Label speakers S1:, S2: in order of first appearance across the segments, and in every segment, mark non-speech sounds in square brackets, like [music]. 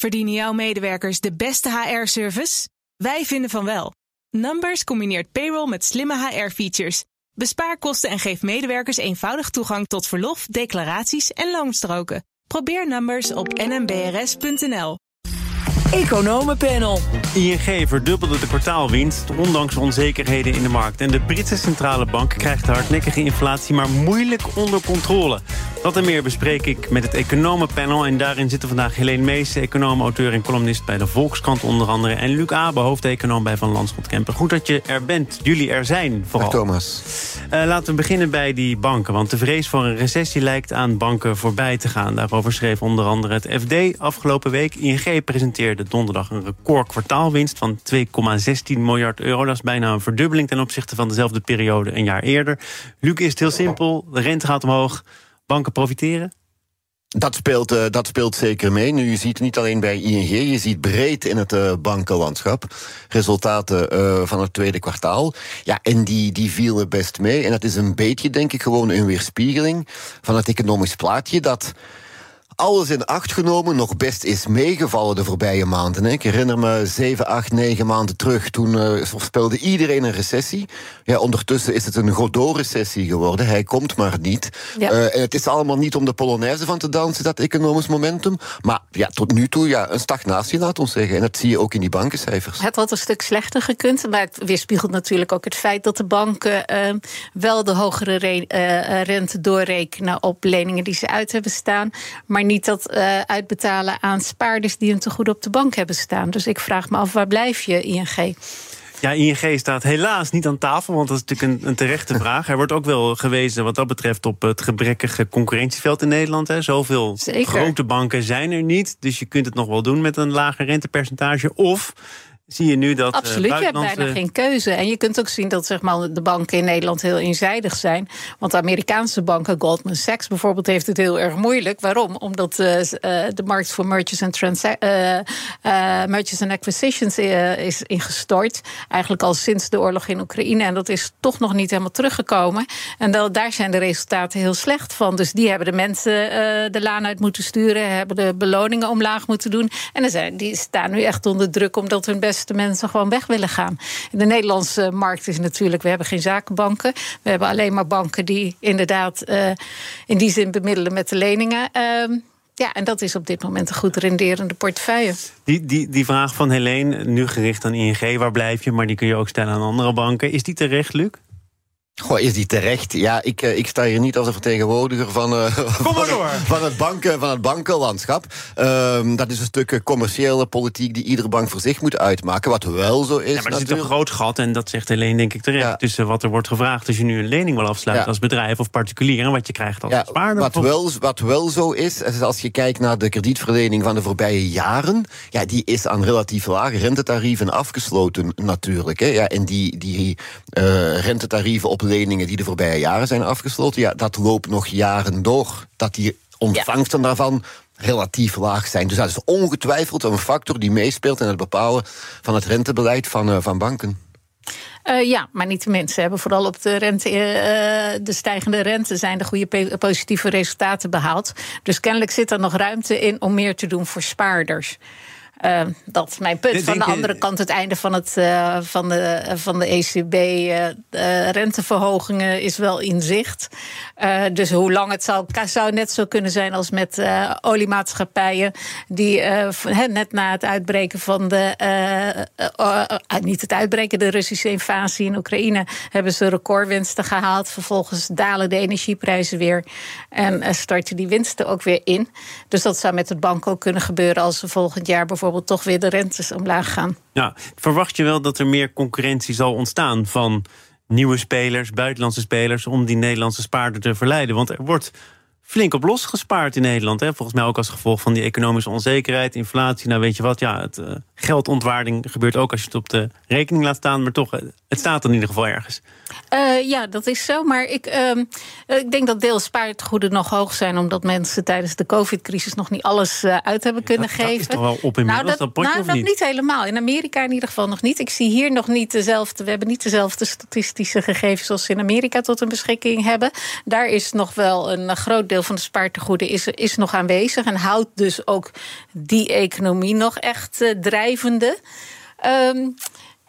S1: Verdienen jouw medewerkers de beste HR-service? Wij vinden van wel. Numbers combineert payroll met slimme HR-features. Bespaar kosten en geef medewerkers eenvoudig toegang tot verlof, declaraties en loonstroken. Probeer Numbers op nmbrs.nl.
S2: Economenpanel.
S3: ING verdubbelde de kwartaalwinst, ondanks onzekerheden in de markt. En de Britse centrale bank krijgt de hardnekkige inflatie maar moeilijk onder controle. Dat en meer bespreek ik met het Economenpanel. En daarin zitten vandaag Helene Mees, econoom, auteur en columnist bij de Volkskrant onder andere. En Luc Abe, hoofdeconoom bij Van Landschot Kempen. Goed dat je er bent. Jullie er zijn vooral.
S4: Dag Thomas.
S3: Uh, laten we beginnen bij die banken. Want de vrees voor een recessie lijkt aan banken voorbij te gaan. Daarover schreef onder andere het FD afgelopen week. ING presenteerde donderdag een record kwartaalwinst van 2,16 miljard euro. Dat is bijna een verdubbeling ten opzichte van dezelfde periode een jaar eerder. Luc, is het heel simpel. De rente gaat omhoog. Banken profiteren?
S4: Dat speelt, uh, dat speelt zeker mee. Nu, je ziet niet alleen bij ING, je ziet breed in het uh, bankenlandschap resultaten uh, van het tweede kwartaal. Ja, en die, die vielen best mee. En dat is een beetje, denk ik, gewoon een weerspiegeling van het economisch plaatje dat alles in acht genomen nog best is meegevallen de voorbije maanden. Ik herinner me zeven, acht, negen maanden terug. Toen uh, voorspelde iedereen een recessie. Ja, ondertussen is het een Godot-recessie geworden. Hij komt maar niet. Ja. Uh, en het is allemaal niet om de Polonaise van te dansen, dat economisch momentum. Maar ja, tot nu toe ja, een stagnatie, laat ons zeggen. En dat zie je ook in die bankencijfers.
S5: Het had een stuk slechter gekund. Maar het weerspiegelt natuurlijk ook het feit dat de banken uh, wel de hogere re rente doorrekenen op leningen die ze uit hebben staan. Maar niet dat uh, uitbetalen aan spaarders die een tegoed op de bank hebben staan. Dus ik vraag me af, waar blijf je, ING?
S3: Ja, ING staat helaas niet aan tafel, want dat is natuurlijk een, een terechte [laughs] vraag. Er wordt ook wel gewezen wat dat betreft op het gebrekkige concurrentieveld in Nederland. Hè. Zoveel Zeker. grote banken zijn er niet, dus je kunt het nog wel doen met een lager rentepercentage. Of zie je nu dat.
S5: Absoluut, uh, buitenlandse... je hebt bijna geen keuze. En je kunt ook zien dat zeg maar, de banken in Nederland heel eenzijdig zijn. Want de Amerikaanse banken, Goldman Sachs bijvoorbeeld, heeft het heel erg moeilijk. Waarom? Omdat uh, de markt voor mergers en, uh, mergers and acquisitions is ingestort. Eigenlijk al sinds de oorlog in Oekraïne. En dat is toch nog niet helemaal teruggekomen. En dat, daar zijn de resultaten heel slecht van. Dus die hebben de mensen de laan uit moeten sturen, hebben de beloningen omlaag moeten doen. En dan zijn, die staan nu echt onder druk omdat hun best de mensen gewoon weg willen gaan. De Nederlandse markt is natuurlijk, we hebben geen zakenbanken. We hebben alleen maar banken die inderdaad uh, in die zin bemiddelen met de leningen. Uh, ja, en dat is op dit moment een goed renderende portefeuille.
S3: Die, die, die vraag van Helene, nu gericht aan ING, waar blijf je? Maar die kun je ook stellen aan andere banken. Is die terecht, Luc?
S4: Goh, is die terecht? Ja, ik, ik sta hier niet als een vertegenwoordiger van, uh,
S3: van, het,
S4: van, het banken, van het bankenlandschap. Um, dat is een stuk commerciële politiek die iedere bank voor zich moet uitmaken. Wat wel zo is.
S3: Ja, maar er zit een groot gat, en dat zegt Helene denk ik terecht, ja. tussen wat er wordt gevraagd als je nu een lening wil afsluiten ja. als bedrijf of particulier en wat je krijgt als
S4: ja,
S3: spaarder.
S4: Wat wel, wat wel zo is, is, als je kijkt naar de kredietverlening van de voorbije jaren, ja, die is aan relatief lage rentetarieven afgesloten natuurlijk. Hè. Ja, en die, die uh, rentetarieven op leningen die de voorbije jaren zijn afgesloten, ja, dat loopt nog jaren door. Dat die ontvangsten daarvan relatief laag zijn. Dus dat is ongetwijfeld een factor die meespeelt in het bepalen van het rentebeleid van, uh, van banken.
S5: Uh, ja, maar niet de mensen hebben vooral op de, rente, uh, de stijgende rente zijn de goede positieve resultaten behaald. Dus kennelijk zit er nog ruimte in om meer te doen voor spaarders. Uh, dat is mijn punt. Van de andere kant, het einde van, het, uh, van de, van de ECB uh, renteverhogingen is wel in zicht. dus hoe lang het zou, zou net zo kunnen zijn als met oliemaatschappijen. die net na het uitbreken van de. niet het uitbreken, de Russische invasie in Oekraïne. hebben ze recordwinsten gehaald. Vervolgens dalen de energieprijzen weer. En starten die winsten ook weer in. Dus dat zou met het bank ook kunnen gebeuren als ze volgend jaar bijvoorbeeld toch weer de rentes omlaag gaan.
S3: Ja, verwacht je wel dat er meer concurrentie zal ontstaan van nieuwe spelers, buitenlandse spelers, om die Nederlandse spaarder te verleiden? Want er wordt flink op los gespaard in Nederland. Hè? Volgens mij ook als gevolg van die economische onzekerheid, inflatie. Nou, weet je wat, ja, het uh, geldontwaarding gebeurt ook als je het op de rekening laat staan. Maar toch, het staat in ieder geval ergens.
S5: Uh, ja, dat is zo. Maar ik, uh, ik denk dat deels spaartegoeden nog hoog zijn... omdat mensen tijdens de covid-crisis nog niet alles uh, uit hebben kunnen
S3: dat,
S5: geven.
S3: Dat is toch wel op inmiddels,
S5: nou, dat,
S3: dat
S5: nou, dat
S3: niet?
S5: niet helemaal. In Amerika in ieder geval nog niet. Ik zie hier nog niet dezelfde... we hebben niet dezelfde statistische gegevens als in Amerika tot een beschikking hebben. Daar is nog wel een groot deel van de spaartegoeden is, is nog aanwezig en houdt dus ook die economie nog echt drijvende. Um,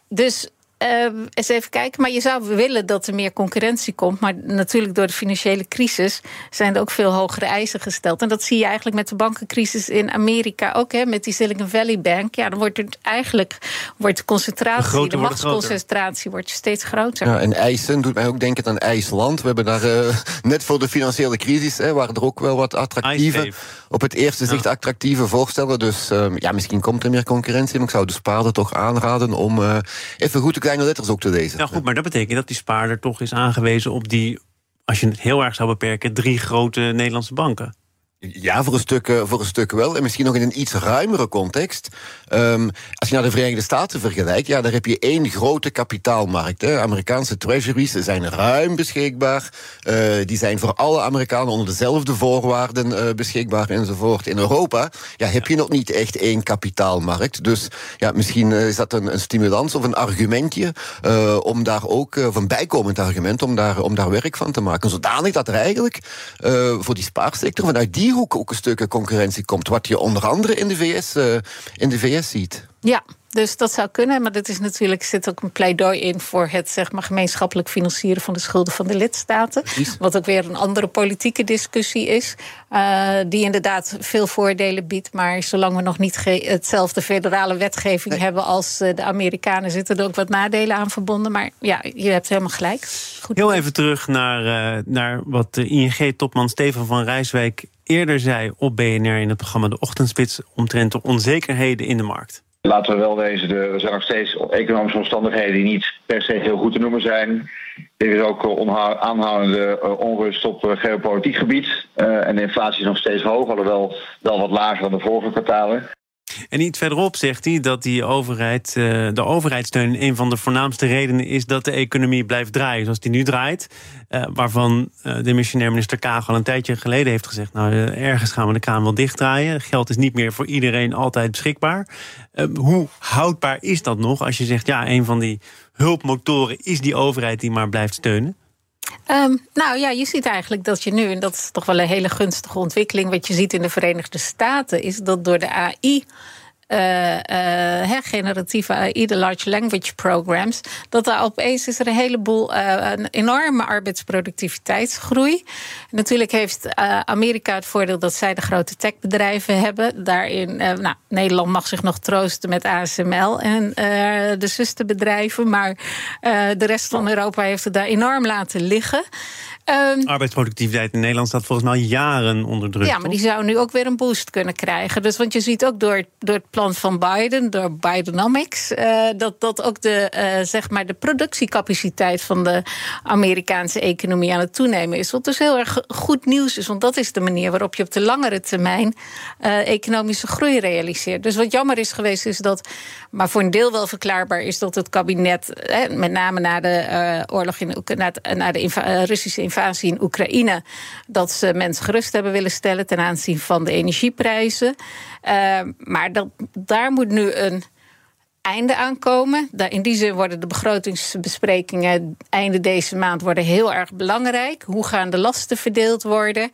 S5: dus uh, eens even kijken. Maar je zou willen dat er meer concurrentie komt. Maar natuurlijk door de financiële crisis zijn er ook veel hogere eisen gesteld. En dat zie je eigenlijk met de bankencrisis in Amerika ook. Hè, met die Silicon Valley Bank. Ja, dan wordt het eigenlijk wordt de concentratie, de, de machtsconcentratie wordt steeds groter.
S4: Ja, en eisen doet mij ook denken aan IJsland. We hebben daar uh, [laughs] net voor de financiële crisis, hè, waren er ook wel wat attractieve, op het eerste zicht ja. attractieve voorstellen. Dus uh, ja, misschien komt er meer concurrentie. Maar ik zou de spaarder toch aanraden om uh, even goed te kleine letters ook te lezen.
S3: Ja, goed, maar dat betekent dat die spaarder toch is aangewezen op die, als je het heel erg zou beperken, drie grote Nederlandse banken.
S4: Ja, voor een, stuk, eh, voor een stuk wel. En misschien nog in een iets ruimere context. Um, als je naar de Verenigde Staten vergelijkt, ja, daar heb je één grote kapitaalmarkt. Hè. Amerikaanse treasuries zijn ruim beschikbaar. Uh, die zijn voor alle Amerikanen onder dezelfde voorwaarden uh, beschikbaar enzovoort. In Europa ja, heb je nog niet echt één kapitaalmarkt. Dus ja, misschien is dat een, een stimulans of een argumentje om daar ook, of een bijkomend argument om daar, om daar werk van te maken. Zodanig dat er eigenlijk voor die spaarsector vanuit die die hoek ook een stuk concurrentie komt. Wat je onder andere in de VS, uh, in de VS ziet.
S5: Ja, dus dat zou kunnen, maar dat is natuurlijk, zit ook een pleidooi in voor het zeg maar, gemeenschappelijk financieren van de schulden van de lidstaten. Precies. Wat ook weer een andere politieke discussie is. Uh, die inderdaad veel voordelen biedt. Maar zolang we nog niet hetzelfde federale wetgeving nee. hebben als uh, de Amerikanen, zitten er ook wat nadelen aan verbonden. Maar ja, je hebt helemaal gelijk.
S3: Goed. Heel even terug naar, uh, naar wat de ING-topman Steven van Rijswijk eerder zei op BNR in het programma De Ochtendspits omtrent de onzekerheden in de markt.
S6: Laten we wel wezen, er zijn nog steeds economische omstandigheden die niet per se heel goed te noemen zijn. Er is ook aanhoudende onrust op geopolitiek gebied. En de inflatie is nog steeds hoog, alhoewel wel wat lager dan de vorige kwartalen.
S3: En iets verderop zegt hij dat die overheid, de overheidssteun een van de voornaamste redenen is dat de economie blijft draaien zoals die nu draait. Uh, waarvan de missionair minister Kaag al een tijdje geleden heeft gezegd: Nou, ergens gaan we de kraan wel dichtdraaien. Geld is niet meer voor iedereen altijd beschikbaar. Hoe houdbaar is dat nog als je zegt: ja, een van die hulpmotoren is die overheid die maar blijft steunen?
S5: Um, nou ja, je ziet eigenlijk dat je nu, en dat is toch wel een hele gunstige ontwikkeling, wat je ziet in de Verenigde Staten, is dat door de AI uh, uh, generatieve AI, de large language programs, dat daar opeens is er een heleboel een enorme arbeidsproductiviteitsgroei. Natuurlijk heeft Amerika het voordeel dat zij de grote techbedrijven hebben. Daarin, nou, Nederland mag zich nog troosten met ASML en de zusterbedrijven, maar de rest van Europa heeft het daar enorm laten liggen.
S3: Um, Arbeidsproductiviteit in Nederland staat volgens mij al jaren onder druk.
S5: Ja, maar die zou nu ook weer een boost kunnen krijgen. Dus want je ziet ook door, door het van Biden, door Bidenomics, uh, dat, dat ook de, uh, zeg maar de productiecapaciteit van de Amerikaanse economie aan het toenemen is. Wat dus heel erg goed nieuws is. Want dat is de manier waarop je op de langere termijn uh, economische groei realiseert. Dus wat jammer is geweest, is dat, maar voor een deel wel verklaarbaar is dat het kabinet, met name na de oorlog in na, na de Russische invasie in Oekraïne. Dat ze mensen gerust hebben willen stellen ten aanzien van de energieprijzen. Uh, maar dat, daar moet nu een einde aankomen. In die zin worden de begrotingsbesprekingen einde deze maand worden heel erg belangrijk. Hoe gaan de lasten verdeeld worden?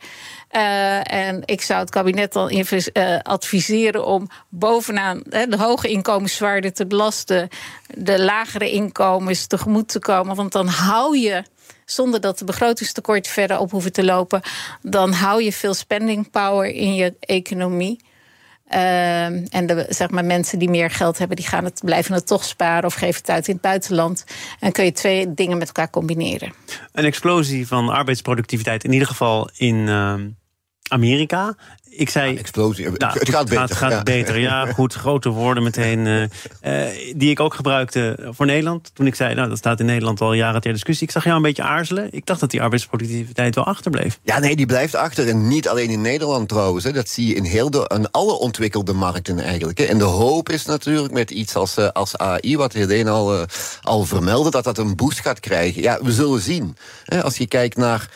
S5: Uh, en ik zou het kabinet dan uh, adviseren om bovenaan de hoge inkomens zwaarder te belasten, de lagere inkomens tegemoet te komen. Want dan hou je zonder dat de begrotingstekorten verder op hoeven te lopen, dan hou je veel spending power in je economie. Uh, en de zeg maar, mensen die meer geld hebben, die gaan het, blijven het toch sparen of geven het uit in het buitenland. En kun je twee dingen met elkaar combineren.
S3: Een explosie van arbeidsproductiviteit, in ieder geval in uh, Amerika ik zei.
S4: Ja, explosie.
S3: Nou,
S4: het gaat beter.
S3: Gaat,
S4: ja.
S3: beter, ja, [laughs] goed. Grote woorden meteen. Uh, uh, die ik ook gebruikte voor Nederland. Toen ik zei, nou, dat staat in Nederland al jaren ter discussie. Ik zag jou een beetje aarzelen. Ik dacht dat die arbeidsproductiviteit wel achterbleef.
S4: Ja, nee, die blijft achter. En niet alleen in Nederland trouwens. Hè. Dat zie je in heel de, in alle ontwikkelde markten eigenlijk. Hè. En de hoop is natuurlijk met iets als, uh, als AI, wat Helene al, al vermeldde, dat dat een boost gaat krijgen. Ja, we zullen zien. Hè. Als je kijkt naar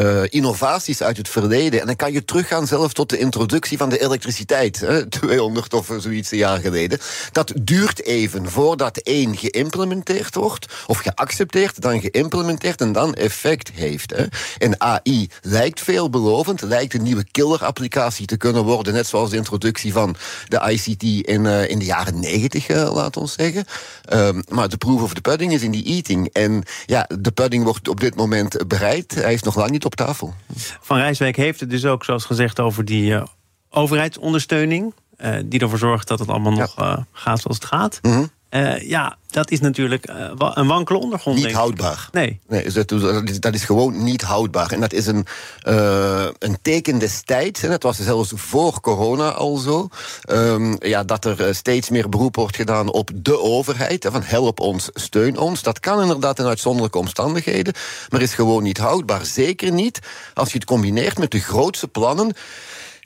S4: uh, innovaties uit het verleden. En dan kan je teruggaan zelf tot de introductie van de elektriciteit, hè, [laughs] 200 of zoiets jaar geleden. Dat duurt even voordat één geïmplementeerd wordt, of geaccepteerd, dan geïmplementeerd en dan effect heeft. Hè. En AI lijkt veelbelovend, lijkt een nieuwe killer-applicatie te kunnen worden, net zoals de introductie van de ICT in, uh, in de jaren 90, uh, laat ons zeggen. Um, maar de proof of the pudding is in die eating. En ja, de pudding wordt op dit moment bereid. Hij is nog lang niet op tafel.
S3: Van Rijswijk heeft het dus ook, zoals gezegd, over die uh, overheidsondersteuning. Uh, die ervoor zorgt dat het allemaal nog uh, gaat zoals het gaat.
S4: Mm -hmm.
S3: Uh, ja, dat is natuurlijk uh, een wankele ondergrond.
S4: Niet houdbaar.
S3: Nee.
S4: nee dat, is, dat is gewoon niet houdbaar. En dat is een, uh, een teken des tijds. En het was zelfs voor corona al zo. Um, ja, dat er steeds meer beroep wordt gedaan op de overheid. Van help ons, steun ons. Dat kan inderdaad in uitzonderlijke omstandigheden. Maar is gewoon niet houdbaar. Zeker niet als je het combineert met de grootste plannen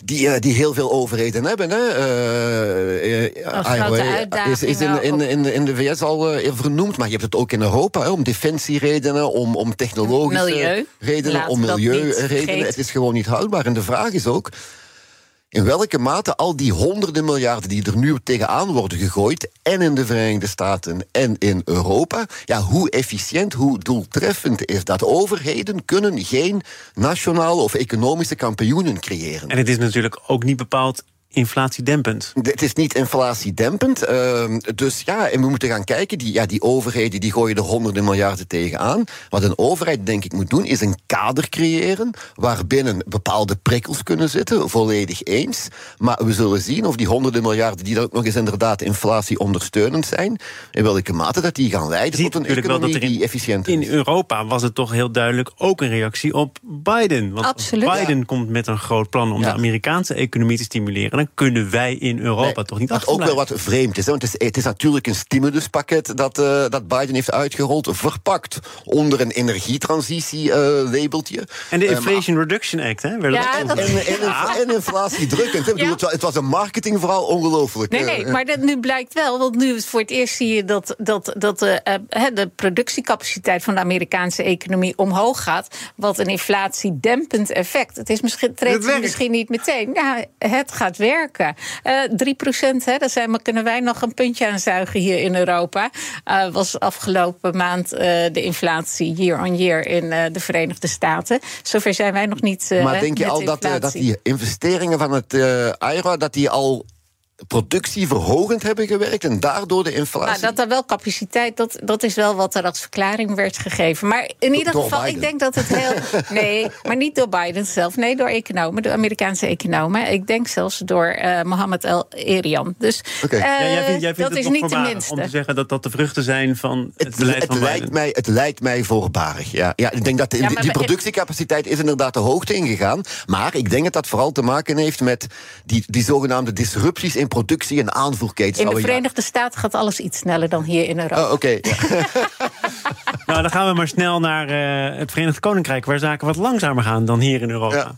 S4: die, die heel veel overheden hebben. Hè.
S5: Uh,
S4: is, is in, in, in, in de VS al vernoemd, maar je hebt het ook in Europa. Hè, om defensieredenen, om, om technologische
S5: Milieu.
S4: redenen,
S5: Laat
S4: om milieuredenen. Het is gewoon niet houdbaar. En de vraag is ook. In welke mate al die honderden miljarden die er nu tegenaan worden gegooid, en in de Verenigde Staten en in Europa, ja, hoe efficiënt, hoe doeltreffend is dat? Overheden kunnen geen nationale of economische kampioenen creëren.
S3: En het is natuurlijk ook niet bepaald inflatiedempend.
S4: Het is niet inflatiedempend. Uh, dus ja, en we moeten gaan kijken. Die, ja, die overheden die gooien er honderden miljarden tegenaan. Wat een overheid, denk ik, moet doen, is een kader creëren. waarbinnen bepaalde prikkels kunnen zitten. Volledig eens. Maar we zullen zien of die honderden miljarden. die dan ook nog eens inderdaad inflatie ondersteunend zijn. in welke mate dat die gaan leiden
S3: Ziet
S4: tot een economie
S3: dat er in-
S4: die efficiënt
S3: In. Europa was het toch heel duidelijk ook een reactie op Biden. Want
S5: Absoluut.
S3: als Biden komt met een groot plan om
S4: Ja.
S3: de Amerikaanse economie te stimuleren, dan kunnen wij in Europa
S4: Nee,
S3: toch niet
S4: Wat ook wel wat vreemd is. Hè? Want het is, het is natuurlijk een stimuluspakket dat, eh, dat Biden heeft uitgerold. Verpakt onder een energietransitie-labeltje.
S3: En de
S4: Eh,
S3: Inflation Reduction Act, hè? werd
S5: Ja, dat-
S4: En, en,
S5: Ja.
S4: het, was, het was een marketingverhaal ongelooflijk.
S5: Nee,
S4: Eh,
S5: nee,
S4: eh,
S5: maar dat, nu blijkt wel, want nu voor het eerst zie je dat, dat, dat de, eh, hè, de productiecapaciteit van de Amerikaanse economie omhoog gaat. Wat een inflatiedempend effect. Het is misschien, treedt misschien niet meteen. Ja, het gaat werken. Eh 3 procent, hè, daar zijn, kunnen wij nog een puntje aan zuigen hier in Europa. Eh, was afgelopen maand eh, de inflatie year on year in de Verenigde Staten. Zover zijn wij nog niet.
S4: maar denk je al dat, dat die investeringen van het IRA... dat die al productieverhogend hebben gewerkt... en daardoor de inflatie...
S5: Nou, dat er wel capaciteit, dat, dat is wel wat er als verklaring werd gegeven. Maar in ieder
S4: Door
S5: geval,
S4: Biden.
S5: ik denk dat het heel. [laughs] Nee, maar niet door Biden zelf. Nee, door economen, door Amerikaanse economen. Ik denk zelfs door eh Mohammed El Erian. Dus
S4: Oké.
S5: eh,
S3: Ja, jij vindt, jij vindt
S5: dat is niet de minste.
S3: om te zeggen dat dat de vruchten zijn van het,
S4: Het,
S3: beleid
S4: het
S3: van
S4: lijkt
S3: Biden.
S4: mij, het lijkt mij voorbarig. Ja. Ja, ik denk dat
S5: Ja, maar
S4: die productiecapaciteit is inderdaad de hoogte ingegaan. Maar ik denk dat dat vooral te maken heeft met die, die zogenaamde disrupties in productie en aanvoerketens.
S5: In de Verenigde Staten gaat alles iets sneller dan hier in Europa.
S4: Oh, Oké, ja. [laughs]
S3: Nou, dan gaan we maar snel naar eh, het Verenigd Koninkrijk, waar zaken wat langzamer gaan dan hier in Europa.
S4: Ja.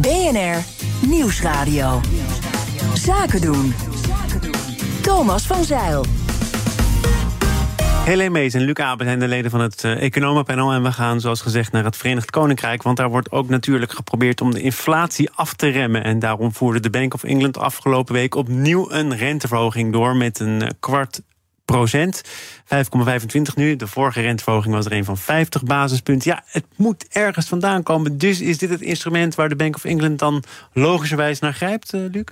S2: BNR Nieuwsradio. Zaken doen. Thomas van Zeil.
S3: Helene Mees en Luc Abe zijn de leden van het eh, economenpanel. En we gaan, zoals gezegd, naar het Verenigd Koninkrijk. Want daar wordt ook natuurlijk geprobeerd om de inflatie af te remmen. En daarom voerde de Bank of England afgelopen week opnieuw een renteverhoging door met een eh, kwart procent. 5,25 nu. De vorige renteverhoging was er een van 50 basispunten. Ja, het moet ergens vandaan komen. Dus is dit het instrument waar de Bank of England dan logischerwijs naar grijpt, eh, Luc?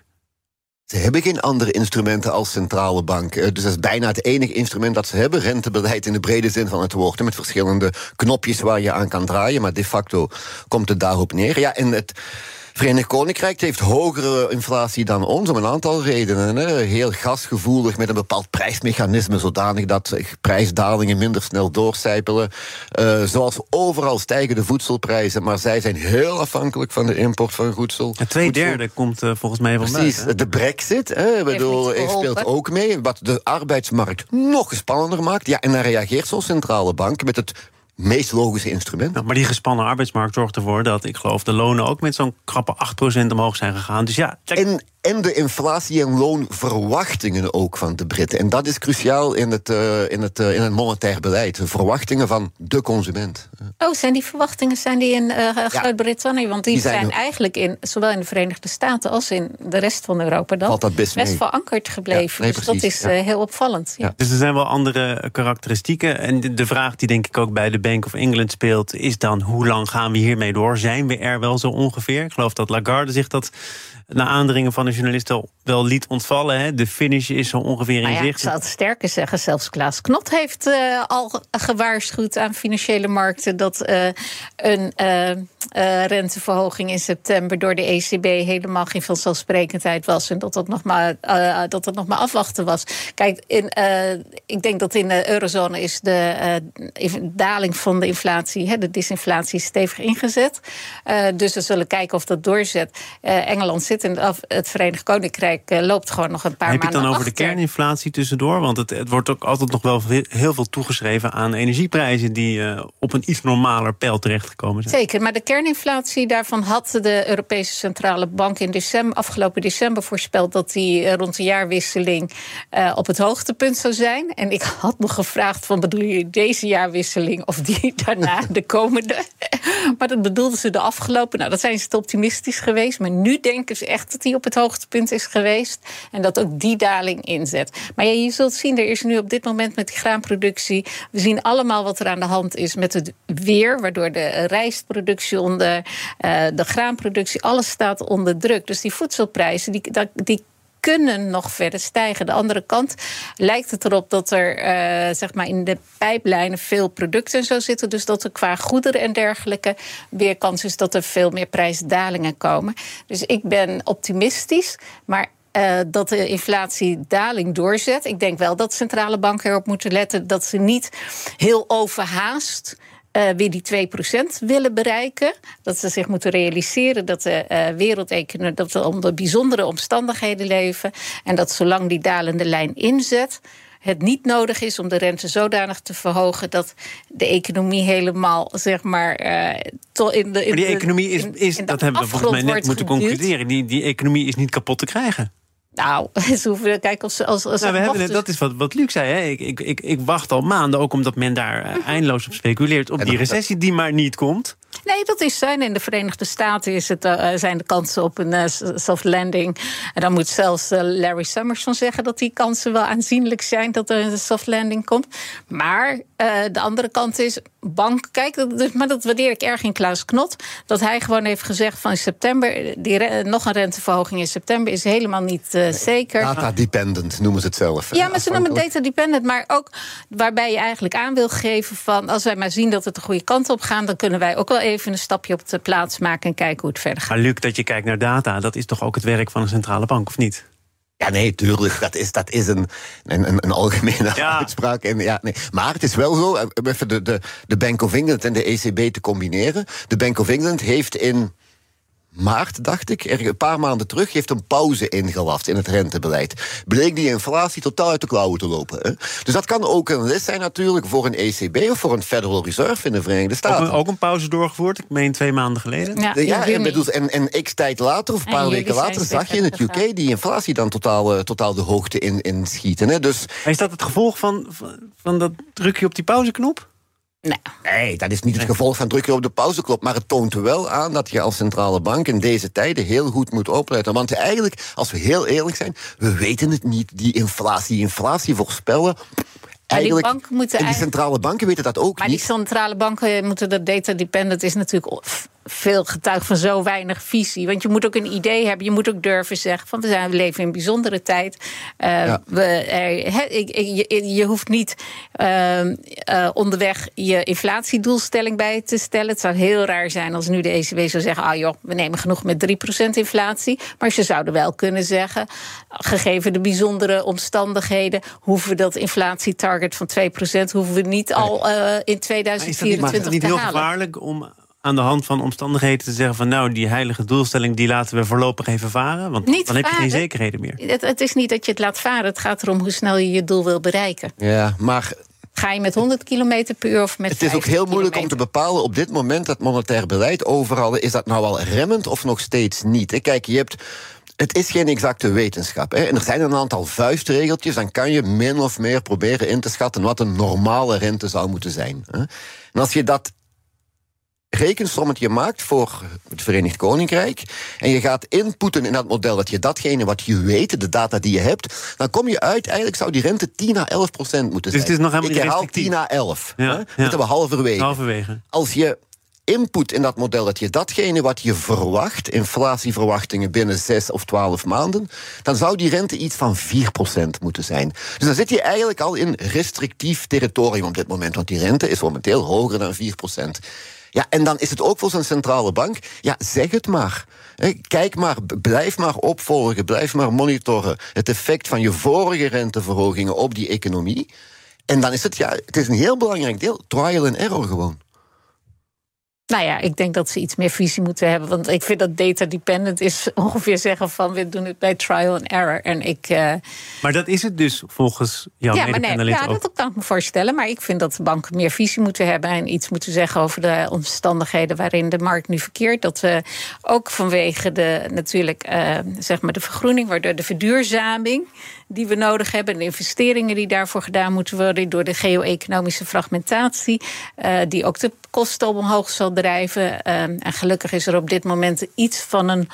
S4: Ze hebben geen andere instrumenten als centrale bank. Eh, Dus dat is bijna het enige instrument dat ze hebben. Rentebeleid in de brede zin van het woord. Met verschillende knopjes waar je aan kan draaien. Maar de facto komt het daarop neer. Ja, en het. Verenigd Koninkrijk heeft hogere inflatie dan ons om een aantal redenen. Hè. Heel gasgevoelig met een bepaald prijsmechanisme, zodanig dat prijsdalingen minder snel doorcijpelen. Eh, zoals overal stijgen de voedselprijzen, maar zij zijn heel afhankelijk van de import van voedsel.
S3: Ja, twee
S4: voedsel.
S3: derde komt eh, volgens mij van
S4: Precies,
S3: buiten.
S4: de brexit hè, ik bedoel, speelt ook mee. Wat de arbeidsmarkt nog spannender maakt. Ja, en dan reageert zo'n centrale bank met het meest logische instrument.
S3: Ja, maar die gespannen arbeidsmarkt zorgt ervoor dat, ik geloof, de lonen ook met zo'n krappe 8% omhoog zijn gegaan. Dus ja, check.
S4: En, en de inflatie- en loonverwachtingen ook van de Britten. En dat is cruciaal in het, uh, in het, uh, in het monetair beleid. De verwachtingen van de consument.
S5: Oh, zijn die verwachtingen zijn die in uh, Groot-Brittannië? Want die, die zijn, zijn eigenlijk in, zowel in de Verenigde Staten als in de rest van Europa dan
S4: dat best,
S5: best verankerd gebleven.
S4: Ja, nee,
S5: dus
S4: precies,
S5: dat is
S4: ja.
S5: heel opvallend. Ja.
S3: Dus er zijn wel andere karakteristieken. En de, de vraag die denk ik ook bij de Bank of England speelt... is dan hoe lang gaan we hiermee door? Zijn we er wel zo ongeveer? Ik geloof dat Lagarde zich dat na aandringen van de journalist al wel liet ontvallen. Hè? De finish is zo ongeveer in
S5: ja, ik
S3: zicht.
S5: zou het sterker zeggen. Zelfs Klaas Knot heeft uh, al gewaarschuwd aan financiële markten... dat uh, een uh, renteverhoging in september door de ECB... helemaal geen vanzelfsprekendheid was. En dat dat nog maar, dat dat nog maar afwachten was. Kijk, in, ik denk dat in de eurozone is de daling van de inflatie... Hè, de disinflatie stevig ingezet. dus we zullen kijken of dat doorzet. Engeland zit in het Verenigd Koninkrijk uh, loopt gewoon nog een paar
S3: Heb je
S5: maanden
S3: het dan over de kerninflatie tussendoor? Want het, het, wordt ook altijd nog wel heel veel toegeschreven aan energieprijzen die uh, op een iets normaler peil terechtgekomen zijn.
S5: Zeker, maar de kerninflatie daarvan had de Europese Centrale Bank in december, afgelopen december voorspeld dat die uh, rond de jaarwisseling op het hoogtepunt zou zijn. En ik had nog gevraagd: van bedoel je deze jaarwisseling of die [laughs] daarna, de komende? maar dat bedoelden ze de afgelopen. Nou, dat zijn ze te optimistisch geweest. Maar nu denken ze echt dat die op het hoogtepunt is geweest. En dat ook die daling inzet. Maar ja, je zult zien, er is nu op dit moment met die graanproductie. We zien allemaal wat er aan de hand is met het weer. Waardoor de rijstproductie onder, uh, de graanproductie, alles staat onder druk. Dus die voedselprijzen, die, die kunnen nog verder stijgen. De andere kant lijkt het erop dat er uh, zeg maar in de pijplijnen veel producten en zo zitten. Dus dat er qua goederen en dergelijke weer kans is dat er veel meer prijsdalingen komen. Dus ik ben optimistisch. Maar uh, dat de inflatiedaling doorzet. Ik denk wel dat centrale banken erop moeten letten dat ze niet heel overhaast. Uh, weer die 2% willen bereiken. Dat ze zich moeten realiseren dat de uh, wereldeconomie dat we onder bijzondere omstandigheden leven. En dat zolang die dalende lijn inzet. Het niet nodig is om de rente zodanig te verhogen dat de economie helemaal, zeg maar. Uh, in de, in
S3: maar die economie is, is
S5: in
S3: dat hebben we volgens mij net moeten
S5: geduwd.
S3: concluderen. Die, die economie is niet kapot te krijgen.
S5: Nou, [laughs] ze hoeven kijken als, als, als
S3: nou, we hebben,
S5: dus...
S3: dat is wat, wat Luc zei. Hè. Ik, ik, ik, ik wacht al maanden, ook omdat men daar uh, eindeloos op speculeert, op die recessie die maar niet komt.
S5: Nee, dat is zijn. In de Verenigde Staten is het, uh, zijn de kansen op een uh, soft landing. En dan moet zelfs uh, Larry Summers van zeggen dat die kansen wel aanzienlijk zijn dat er een soft landing komt. Maar de andere kant is bank. Kijk, dat, maar dat waardeer ik erg in Klaus Knot. Dat hij gewoon heeft gezegd van in september. Die, nog een renteverhoging in september is helemaal niet nee, zeker.
S4: Data dependent noemen ze het zelf.
S5: Ja, maar ze noemen het data dependent. Maar ook waarbij je eigenlijk aan wil geven van als wij maar zien dat het de goede kant op gaat, dan kunnen wij ook wel even een stapje op de plaats maken en kijken hoe het verder gaat.
S3: Maar Luc, dat je kijkt naar data, dat is toch ook het werk van een centrale bank, of niet?
S4: Ja, nee, tuurlijk. Dat is, dat is een, een, een algemene
S3: Ja.
S4: uitspraak. En, ja, nee. Maar het is wel zo, om even de, de, de Bank of England en de ECB te combineren. De Bank of England heeft in maart, dacht ik, er een paar maanden terug, heeft een pauze ingelast in het rentebeleid. Bleek die inflatie totaal uit de klauwen te lopen. Hè? Dus dat kan ook een les zijn natuurlijk voor een ECB of voor een Federal Reserve in de Verenigde
S3: Ook
S4: Staten.
S3: een, ook een pauze doorgevoerd, ik meen twee maanden geleden.
S5: Ja,
S4: en, bedoel, en, en x tijd later, of een
S5: En
S4: paar weken later, zag je in het. UK die inflatie dan totaal, eh, totaal de hoogte in, in schieten. Hè? Dus
S3: Maar is dat het gevolg van, van, van dat drukje op die pauzeknop?
S5: Nou,
S4: nee, dat is niet het gevolg van drukken op de pauzeklop. Maar het toont wel aan dat je als centrale bank in deze tijden heel goed moet opletten. Want eigenlijk, als we heel eerlijk zijn, we weten het niet. Die inflatie, inflatie voorspellen. Eigenlijk,
S5: moeten
S4: en die centrale banken weten dat ook
S5: Maar die
S4: niet.
S5: centrale banken moeten dat data dependent is natuurlijk veel getuig van zo weinig visie. Want je moet ook een idee hebben. Je moet ook durven zeggen van we, zijn, we leven in een bijzondere tijd. Eh,
S4: Ja.
S5: we, er, he- je, je hoeft niet ehm, eh, onderweg je inflatiedoelstelling bij te stellen. Het zou heel raar zijn als nu de ECB zou zeggen: ah joh, we nemen genoeg met 3% inflatie. Maar ze zouden wel kunnen zeggen, gegeven de bijzondere omstandigheden, hoeven we dat inflatietarget van 2% hoeven we niet al eh, in
S3: Maar is dat niet,
S5: 2024
S3: maar is dat niet
S5: te
S3: heel
S5: halen.
S3: gevaarlijk om aan de hand van omstandigheden te zeggen van nou, die heilige doelstelling die laten we voorlopig even varen? Want
S5: Niet
S3: dan heb je geen zekerheden meer.
S5: Het, het is niet dat je het laat varen. Het gaat erom hoe snel je je doel wil bereiken.
S4: Ja, maar
S5: Ga je met 100 km per uur of met
S4: het is ook
S5: 50
S4: heel moeilijk om te bepalen op dit moment dat monetair beleid overal is dat nou al remmend of nog steeds niet. Kijk, je hebt het is geen exacte wetenschap. Hè. En er zijn een aantal vuistregeltjes. Dan kan je min of meer proberen in te schatten wat een normale rente zou moeten zijn. Hè. En als je dat rekensommetje maakt voor het Verenigd Koninkrijk. en je gaat inputten in dat model dat je datgene wat je weet, de data die je hebt. dan kom je uit, eigenlijk zou die rente 10 à 11 procent moeten zijn.
S3: Dus het is nog helemaal
S4: Ik herhaal
S3: restrictief.
S4: 10 à 11.
S3: Ja,
S4: hè. Zitten we halverwege.
S3: Halverwege.
S4: Als je input in dat model dat je datgene wat je verwacht, inflatieverwachtingen binnen 6 of 12 maanden, dan zou die rente iets van 4% moeten zijn. Dus dan zit je eigenlijk al in restrictief territorium op dit moment, want die rente is momenteel hoger dan 4%. Ja, en dan is het ook voor zo'n centrale bank, ja, zeg het maar. Kijk maar, blijf maar opvolgen, blijf maar monitoren het effect van je vorige renteverhogingen op die economie. En dan is het, ja, het is een heel belangrijk deel, trial and error gewoon.
S5: Nou ja, ik denk dat ze iets meer visie moeten hebben. Want ik vind dat data dependent is [laughs] ongeveer zeggen van we doen het bij trial and error. En ik. eh,
S3: Maar dat is het dus volgens jouw
S5: ja, maar nee, ja,
S3: ook.
S5: dat kan ik me voorstellen. Maar ik vind dat de banken meer visie moeten hebben en iets moeten zeggen over de omstandigheden waarin de markt nu verkeert. Dat we ook vanwege de natuurlijk eh, zeg maar de vergroening, waardoor de verduurzaming die we nodig hebben, de investeringen die daarvoor gedaan moeten worden, door de geo-economische fragmentatie, eh, die ook de kosten omhoog zal drijven. Eh, en gelukkig is er op dit moment iets van een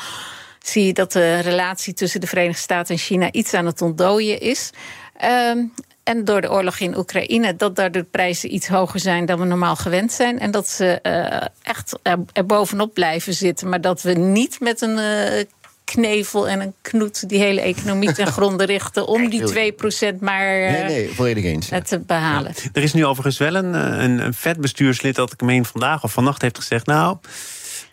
S5: zie je dat de relatie tussen de Verenigde Staten en China iets aan het ontdooien is. Ehm, en door de oorlog in Oekraïne, dat daar de prijzen iets hoger zijn dan we normaal gewend zijn. En dat ze eh, echt er, bovenop blijven zitten. Maar dat we niet met een knevel en een knoet die hele economie ten [laughs] gronde richten. om die 2% maar eh,
S4: Nee, nee, volledig eens. ja.
S5: te behalen.
S3: Er is nu overigens wel een, eh, een, een vet bestuurslid dat ik meen vandaag of vannacht heeft gezegd. Nou,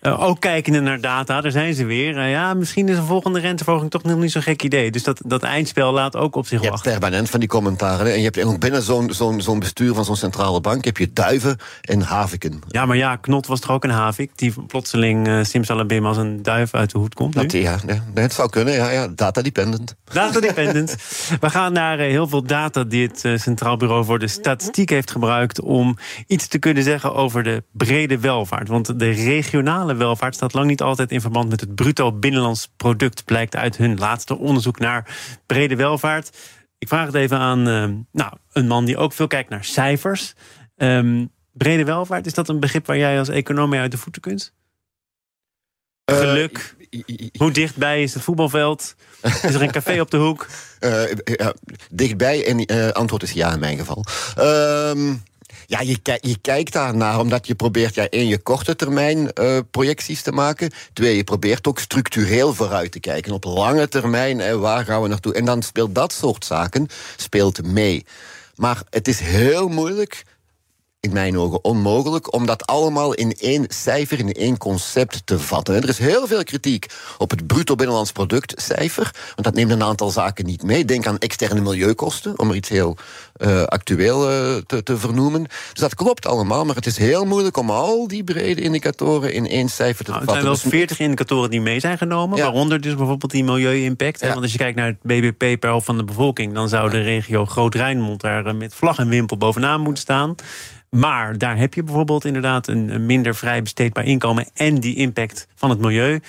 S3: eh, ook kijkende naar data, daar zijn ze weer. Eh, ja, misschien is een volgende renteverhoging toch nog niet zo'n gek idee. Dus dat, dat eindspel laat ook op zich
S4: Je hebt
S3: wachten.
S4: permanent van die commentaren. hè. En je hebt ook binnen zo'n zo'n zo'n bestuur van zo'n centrale bank... heb je duiven en haviken.
S3: Ja, maar ja, Knot was toch ook een havik die plotseling uh, simsalabim als een duif uit de hoed komt. Nu?
S4: Dat, ja, nee, nee, het zou kunnen, ja, ja data dependent.
S3: Data dependent. [laughs] We gaan naar eh, heel veel data die het eh, Centraal Bureau voor de Statistiek heeft gebruikt om iets te kunnen zeggen over de brede welvaart. Want de regionale welvaart staat lang niet altijd in verband met het bruto binnenlands product, blijkt uit hun laatste onderzoek naar brede welvaart. Ik vraag het even aan eh, nou, een man die ook veel kijkt naar cijfers. Ehm, brede welvaart, is dat een begrip waar jij als econoom mee uit de voeten kunt? Geluk.
S4: Eh, i-
S3: Hoe dichtbij is het voetbalveld? Is er een café op de hoek? [laughs]
S4: eh, ja, dichtbij en antwoord is ja in mijn geval. Ehm, ja, je, je kijkt daar naar omdat je probeert ja, één, je korte termijn eh, projecties te maken. Twee, je probeert ook structureel vooruit te kijken. Op lange termijn, eh, waar gaan we naartoe? En dan speelt dat soort zaken speelt mee. Maar het is heel moeilijk in mijn ogen onmogelijk om dat allemaal in één cijfer, in één concept te vatten. En er is heel veel kritiek op het bruto binnenlands product cijfer, want dat neemt een aantal zaken niet mee. Denk aan externe milieukosten, om er iets heel uh, actueel uh, te, te, vernoemen. Dus dat klopt allemaal, maar het is heel moeilijk om al die brede indicatoren in één cijfer te
S3: nou,
S4: vatten.
S3: Er zijn wel veertig indicatoren die mee zijn genomen, ja. waaronder dus bijvoorbeeld die milieu-impact. Ja. Want als je kijkt naar het BBP per hoofd van de bevolking, dan zou de regio Groot-Rijnmond daar eh, met vlag en wimpel bovenaan moeten staan. Maar daar heb je bijvoorbeeld inderdaad een minder vrij besteedbaar inkomen en die impact van het milieu.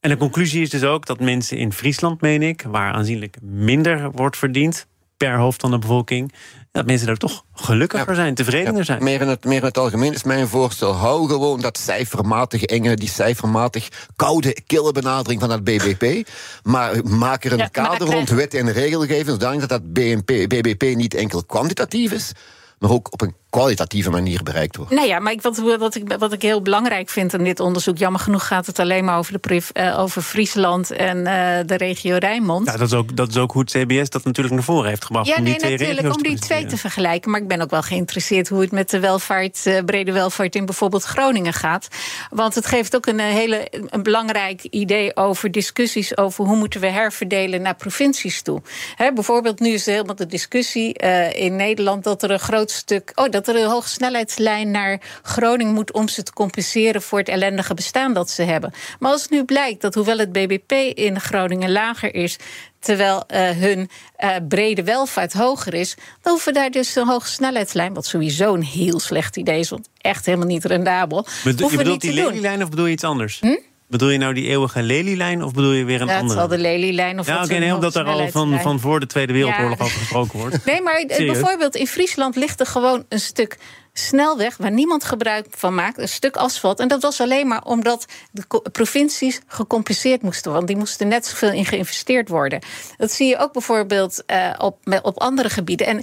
S3: En de conclusie is dus ook dat mensen in Friesland, meen ik, waar aanzienlijk minder wordt verdiend per hoofd van de bevolking, dat mensen daar toch gelukkiger ja. zijn, tevredener ja, zijn.
S4: Meer in, het, meer in het algemeen is mijn voorstel: hou gewoon dat cijfermatig enge, die cijfermatig koude, kille benadering van dat BBP. Maar maak er een ja, kader rond wet en regelgeving, zodanig dat dat BNP, BBP niet enkel kwantitatief is, maar ook op een kwalitatieve manier bereikt wordt.
S5: Nou ja, maar ik, wat, wat, ik, wat ik heel belangrijk vind in dit onderzoek... jammer genoeg gaat het alleen maar over, de uh, over Friesland en uh, de regio Rijnmond.
S3: Ja, dat is, ook, dat is ook hoe het CBS dat natuurlijk naar voren heeft gebracht.
S5: Ja,
S3: om
S5: nee,
S3: die
S5: natuurlijk, om die twee te vergelijken. Maar ik ben ook wel geïnteresseerd hoe het met de welvaart, uh, brede welvaart... in bijvoorbeeld Groningen gaat. Want het geeft ook een hele een belangrijk idee over discussies... over hoe moeten we herverdelen naar provincies toe. He, bijvoorbeeld nu is er helemaal de discussie in Nederland... dat er een groot stuk... Oh, dat er een hoogsnelheidslijn naar Groningen moet om ze te compenseren voor het ellendige bestaan dat ze hebben. Maar als het nu blijkt dat hoewel het BBP in Groningen lager is, terwijl uh, hun uh, brede welvaart hoger is, dan hoeven we daar dus een hoge snelheidslijn, wat sowieso een heel slecht idee is, want echt helemaal niet rendabel.
S3: Maar je bedoelt die lelielijn of bedoel je iets anders?
S5: Hm?
S3: Bedoel je nou die eeuwige lelielijn of bedoel je weer een
S5: Ja, het
S3: andere?
S5: zal de lelielijn of
S3: ja, oké, nee, omdat er al van, van voor de Tweede Wereldoorlog
S5: Ja.
S3: over gesproken wordt.
S5: Nee, maar
S3: Serieus?
S5: bijvoorbeeld in Friesland ligt er gewoon een stuk snelweg waar niemand gebruik van maakt, een stuk asfalt. En dat was alleen maar omdat de provincies gecompenseerd moesten worden. Want die moesten net zoveel in geïnvesteerd worden. Dat zie je ook bijvoorbeeld eh, op, op andere gebieden. En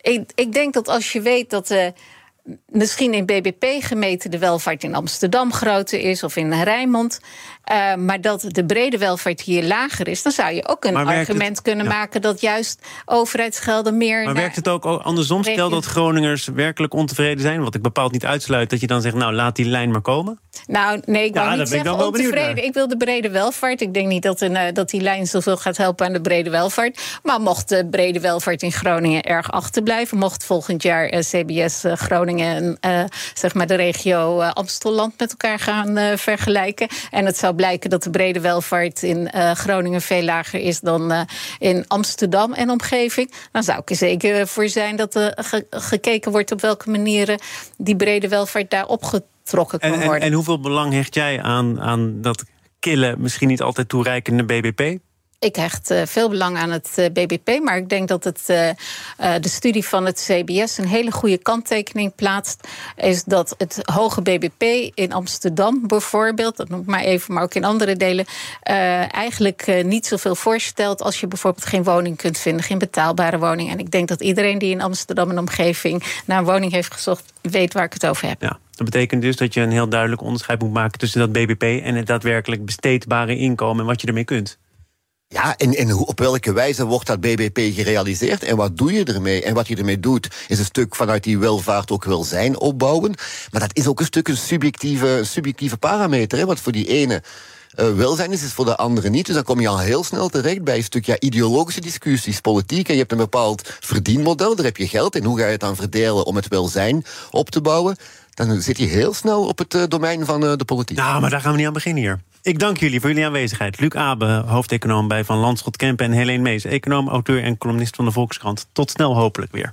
S5: ik, ik denk dat als je weet dat. eh, Misschien in BBP gemeten de welvaart in Amsterdam groter is of in Rijnmond. eh, maar dat de brede welvaart hier lager is. Dan zou je ook een argument
S3: het-
S5: kunnen
S3: ja.
S5: maken dat juist overheidsgelden meer.
S3: Maar werkt het ook andersom? Stel dat Groningers werkelijk ontevreden zijn, wat ik bepaald niet uitsluit, dat je dan zegt, nou laat die lijn maar komen?
S5: Nou, nee, ik wil niet
S3: ik
S5: zeggen ontevreden. Ik wil de brede welvaart. Ik denk niet dat, een, eh, dat die lijn zoveel gaat helpen aan de brede welvaart. Maar mocht de brede welvaart in Groningen erg achterblijven... mocht volgend jaar eh, CBS eh, Groningen en eh, zeg maar de regio eh, Amstelland met elkaar gaan eh, vergelijken... en het zou blijken dat de brede welvaart in Groningen veel lager is... dan in Amsterdam en omgeving... dan zou ik er zeker voor zijn dat er ge- gekeken wordt... op welke manieren die brede welvaart daar opgetrokken kan
S3: En, en,
S5: worden.
S3: en hoeveel belang hecht jij aan, aan dat kille, misschien niet altijd toereikende BBP?
S5: Ik hecht eh, veel belang aan het eh, BBP, maar ik denk dat het, eh, de studie van het CBS een hele goede kanttekening plaatst. Is dat het hoge BBP in Amsterdam bijvoorbeeld, dat noem ik maar even, maar ook in andere delen, eigenlijk niet zoveel voorstelt als je bijvoorbeeld geen woning kunt vinden, geen betaalbare woning. En ik denk dat iedereen die in Amsterdam en omgeving naar een woning heeft gezocht, weet waar ik het over heb.
S3: Ja, dat betekent dus dat je een heel duidelijk onderscheid moet maken tussen dat BBP en het daadwerkelijk besteedbare inkomen en wat je ermee kunt.
S4: Ja, en, en op welke wijze wordt dat BBP gerealiseerd en wat doe je ermee? En wat je ermee doet, is een stuk vanuit die welvaart ook welzijn opbouwen. Maar dat is ook een stuk een subjectieve, subjectieve parameter. Hè? Wat voor die ene eh, welzijn is, is voor de andere niet. Dus dan kom je al heel snel terecht bij een stuk ja, ideologische discussies, politiek. En je hebt een bepaald verdienmodel, daar heb je geld. En hoe ga je het dan verdelen om het welzijn op te bouwen? Dan zit je heel snel op het eh, domein van eh, de politiek.
S3: Nou, maar daar gaan we niet aan beginnen hier. Ik dank jullie voor jullie aanwezigheid. Luc Abe, hoofdeconoom bij Van Landschot Kempen... en Helene Mees, econoom, auteur en columnist van de Volkskrant. Tot snel hopelijk weer.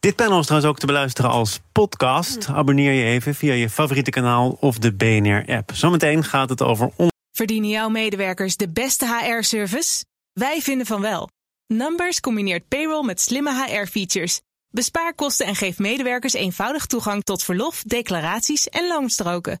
S3: Dit panel is trouwens ook te beluisteren als podcast. Abonneer je even via je favoriete kanaal of de BNR-app. Zometeen gaat het over on-
S1: Verdienen jouw medewerkers de beste HR-service? Wij vinden van wel. Numbers combineert payroll met slimme HR-features. Bespaar kosten en geef medewerkers eenvoudig toegang tot verlof, declaraties en loonstroken.